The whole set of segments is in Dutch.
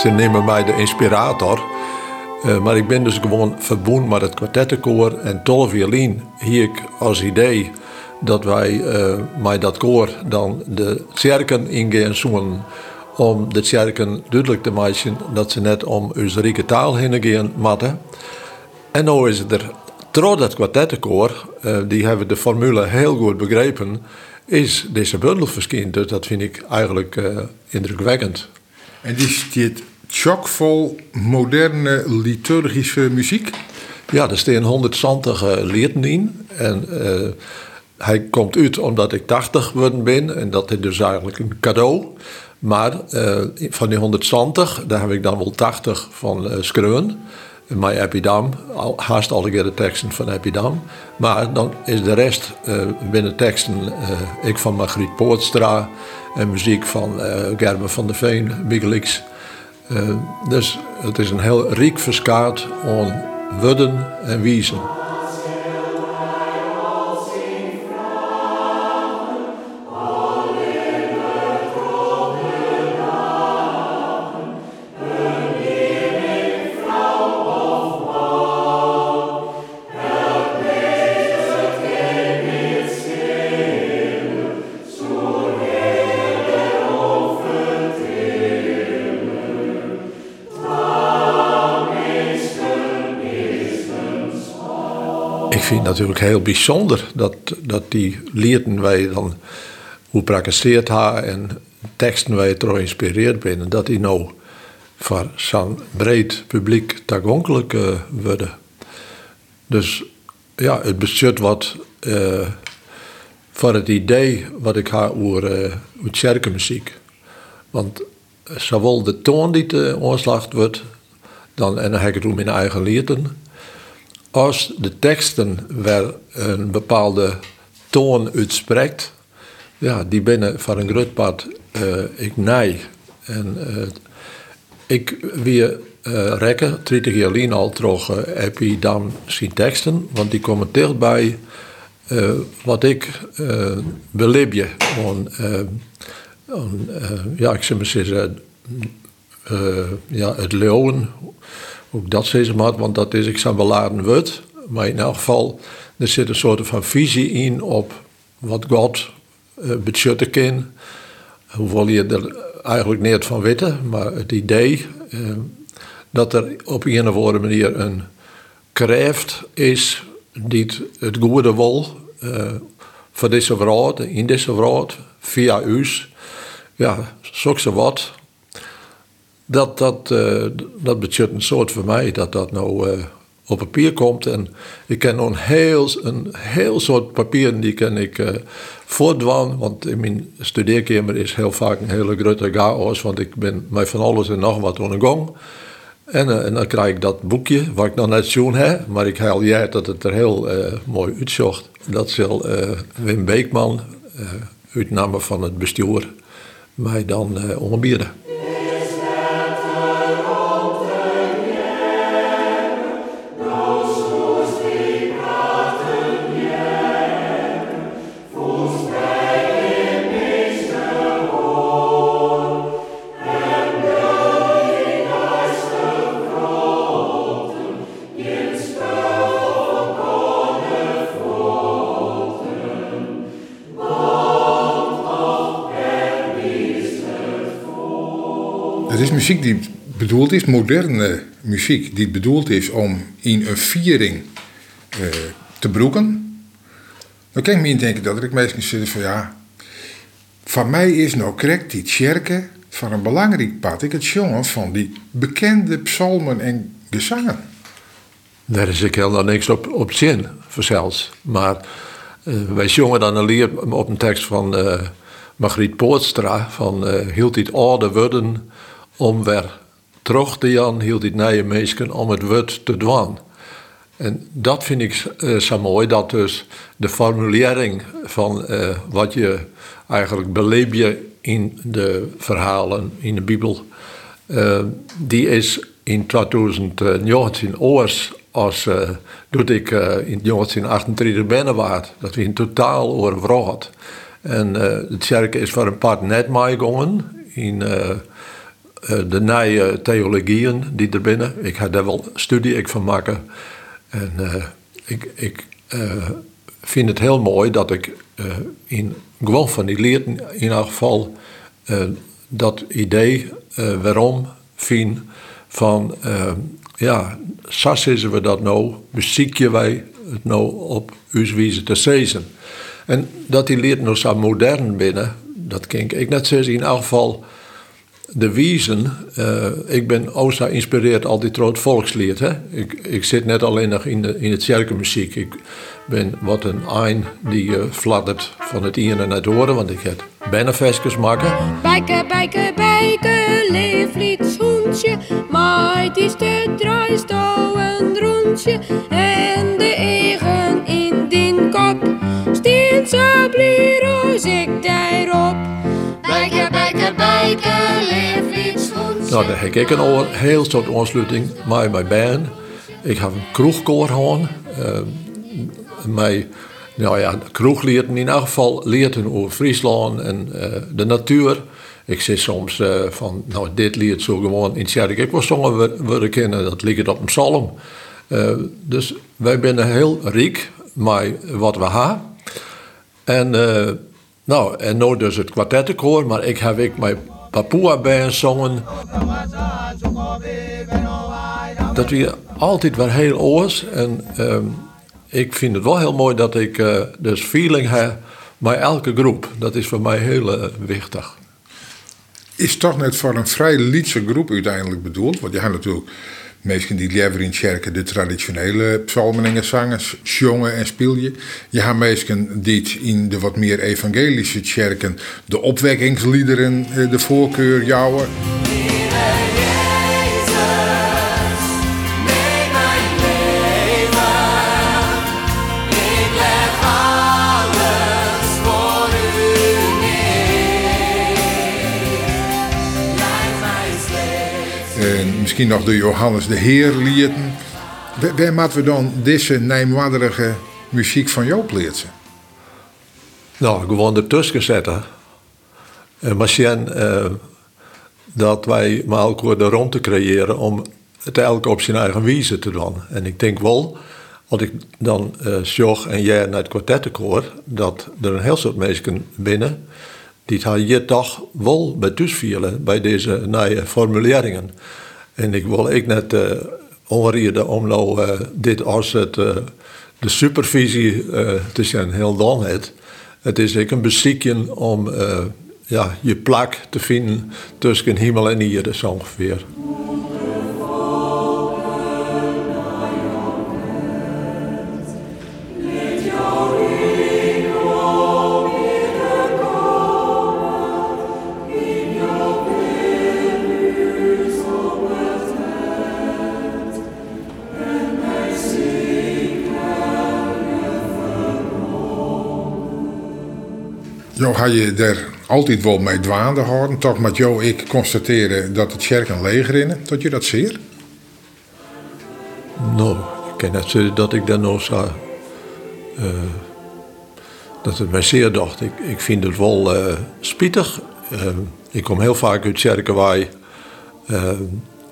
ze nemen mij de inspirator. Uh, maar ik ben dus gewoon verbonden met het kwartettenkoor en Tolle Violin. Hier ik als idee dat wij uh, met dat koor dan de kerken ingaan zoeken om de kerken duidelijk te maken dat ze net om onze taal heen gaan matten. En nu is het er, trots dat kwartettenkoor, uh, die hebben de formule heel goed begrepen, is deze bundel verschenen. Dus dat vind ik eigenlijk indrukwekkend. En die staat chockvol moderne liturgische muziek? Ja, er staan 120 uh, lieden in. En uh, hij komt uit omdat ik 80 geworden ben. En dat is dus eigenlijk een cadeau. Maar uh, van die 120, daar heb ik dan wel 80 van uh, Skreun. Mijn Epidam, haast alle keer de teksten van Epidam. Maar dan is de rest binnen teksten, ik van Margriet Poortstra en muziek van Gerben van der Veen, Miguelix. Dus het is een heel rijk verskaat aan woorden en wiezen. Vind het natuurlijk heel bijzonder dat, dat die leerden wij dan hoe praktiseert haar en teksten wij er geïnspireerd zijn, dat die nou voor zo'n breed publiek toegankelijk uh, worden. Dus ja, het bestuurt wat uh, voor het idee wat ik had over, uh, kerkenmuziek. Want zowel de toon die te ontslacht wordt, dan, en dan heb ik het om mijn eigen leerden, als de teksten waar een bepaalde toon uitspreekt, ja, die binnen van een groot pad uh, ik nee. En uh, ik weer uh, rekken, 30 jaar al, terug heb je dan zien teksten, want die komen dichtbij uh, wat ik uh, beleef je. ja, ik zou maar zeggen, ja, het leeuwen ook dat ze maar, want dat is ik beladen wordt. Maar in elk geval, er zit een soort van visie in op wat God uh, beschutten kan. Hoewel je er eigenlijk niet van weten, maar het idee uh, dat er op een of andere manier een kracht is die het goede wil uh, voor deze vrouw, in deze vrouw, via u. Ja, zo wat dat, dat, uh, dat betekent een soort voor mij dat dat nou uh, op papier komt. En ik ken een heel, een heel soort papieren die kan ik uh, voortdwan. Want in mijn studeerkamer is heel vaak een hele grote chaos. Want ik ben met van alles en nog wat aan de gang. En, en, dan krijg ik dat boekje, wat ik nog net zoen heb. Maar ik haal jij dat het er heel mooi uitzocht. Dat zal Wim Beekman, uitname van het bestuur, mij dan onderbieden. Muziek die bedoeld is, moderne muziek die bedoeld is om in een viering uh, te broeken. Dan kan ik me indenken dat ik meestal zit van ja, van mij is nou correct die tjerke van een belangrijk pad. Ik het jongen van die bekende psalmen en gezangen. Daar is ik helemaal niks op, op zin, zelfs. Maar uh, wij zongen dan een lied op een tekst van uh, Margriet Poortstra van hield dit oude worden om weer terug te Jan hield nieuwe mensen om het woord te dwan. En dat vind ik uh, zo mooi, dat dus de formulering van uh, wat je eigenlijk beleef je in de verhalen in de Bijbel, uh, die is in 2019 oors als doet ik in 1938 binnen waard. Dat we in totaal overvraagd. En de kerk is voor een paar net meegegaan in de nieuwe theologieën die er binnen. Ik heb daar wel studie ik van maken. En ik, ik vind het heel mooi dat ik in gewoon van die leerden in ieder geval dat idee waarom vind van ja, sas is we dat nou, beziekje wij het nou op uw te zezen. En dat die leert nog zo modern binnen, dat kink ik net zoals in elk geval de wiezen. Uh, ik ben zo geïnspireerd al die troot volkslied. Hè? Ik, ik zit net alleen nog in, de, in het kerkenmuziek. Ik ben wat een ein die uh, fladdert van het ene naar het horen, want ik heb bennenvestjes maken. Bijke, bijke, bijke, leeflied hoentje, maar die de draait een rondje Nou, dan heb ik een heel soort aansluiting met mijn band. Ik heb een kroegkoor gehad. Uh, mij, nou ja, kroeg leert in ieder geval leert over Friesland en uh, de natuur. Ik zeg soms uh, van, nou dit leert zo gewoon in Tjerk. Ik was zongen worden kennen, dat ligt op een psalm. Dus wij zijn heel rijk met wat we hebben. En, nou, en nu dus het kwartettenkoor, maar ik heb ik mijn Papua bij zongen. Dat we altijd wel heel oors en ehm, ik vind het wel heel mooi dat ik uh, dus feeling heb bij elke groep. Dat is voor mij heel uh, wichtig. Is toch net voor een vrij liedse groep uiteindelijk bedoeld? Want je hebt natuurlijk mensen die leven in kerken de traditionele psalmen zangers jongen en spelen. Je hebt mensen die in de wat meer evangelische kerken de opwekkingsliederen eh, de voorkeur jouwen. Misschien nog de Johannes de Heer lieten. Waar moeten we dan deze nijmwaardige muziek van jou pleersen? Nou, gewoon ertussen zetten. En misschien uh, dat wij maar elkaar de ruimte creëren om het elk op zijn eigen wijze te doen. En ik denk wel, als ik dan uh, en jij naar het kwartettenkoor, dat er een heel soort mensen binnen die het je toch wel bij vielen bij deze nieuwe formuleringen. En ik wil ik net uh, onreden om uh, dit als het, uh, de supervisie te zijn heel dan het. Het is ik een beziekje om ja, je plak te vinden tussen hemel en hier, zo ongeveer. Ga je er altijd wel mee dwaande houden. Toch met jou ik constateren dat het kerk een leger in Dat je dat zeer? Nou, ik net zeggen dat ik dat nog zou... Uh, dat het mij zeer dacht. Ik, ik vind het wel uh, spietig. Uh, ik kom heel vaak uit Tjerkenwaai.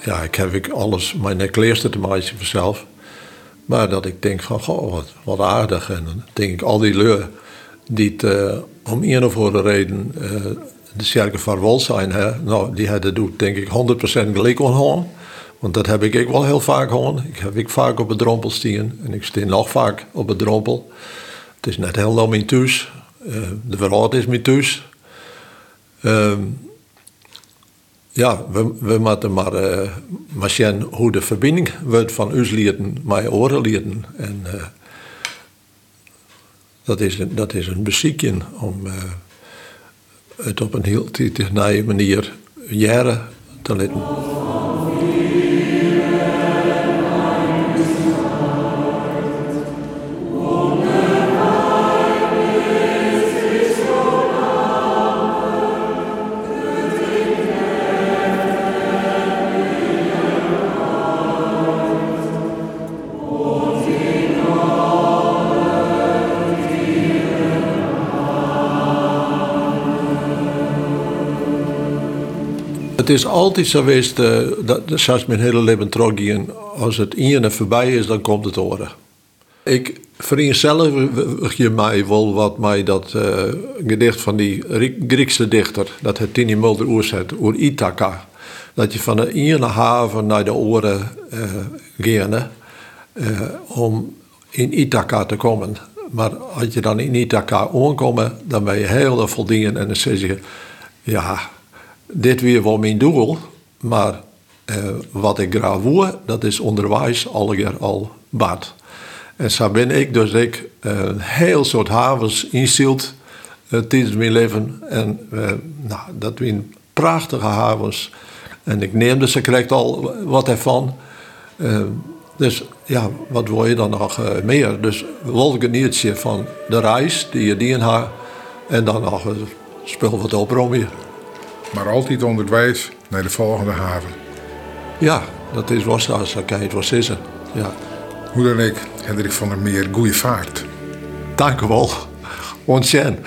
ja, ik heb ik alles mijn nekleerste te maken vanzelf. Maar dat ik denk van, goh, wat, wat aardig. En dan denk ik, al die leur die het om een of andere reden uh, de sterke van zijn. Hè? Nou, die hadden doet denk ik 100% gelijk aan Want dat heb ik wel heel vaak gewoon. Ik heb ik vaak op het drompel staan en ik sta nog vaak op het drompel. Het is net heel mijn thuis. Uh, de verhaal is mijn thuis. Uh, ja, we, we moeten maar, uh, zien hoe de verbinding wordt van ons met oren lieden. En, dat is een, dat is een om uh, het op een heel nieuwe manier jaren te laten. Het is altijd zo geweest, uh, dat, zelfs mijn hele leven trok als het ene voorbij is, dan komt het oren. Ik vereenzelvig mij wel wat mij dat uh, gedicht van die Griekse dichter, dat het Tini Mulder oerzet, oer Ithaca. Dat je van de ene haven naar de oren uh, om in Ithaca te komen. Maar als je dan in Ithaca aankomt, dan ben je heel voldoende en dan zeg je, ja, dit weer wel mijn doel, maar uh, wat ik graag wil, dat is onderwijs alweer al bad. En zo ben ik dus ik een heel soort havens inzield uh, tijdens mijn leven. En uh, nou, dat zijn prachtige havens. En ik neem dus, ik krijg al wat ervan. dus ja, wat wil je dan nog meer? Dus wel genietje van de reis die je die hebt. En dan nog een spul wat op hier. Maar altijd onderwijs naar de volgende haven. Ja, dat is was als ik het was is. Ja. Hoe dan ik, Hendrik van der Meer, goede vaart. Dank u wel. Ontzettend.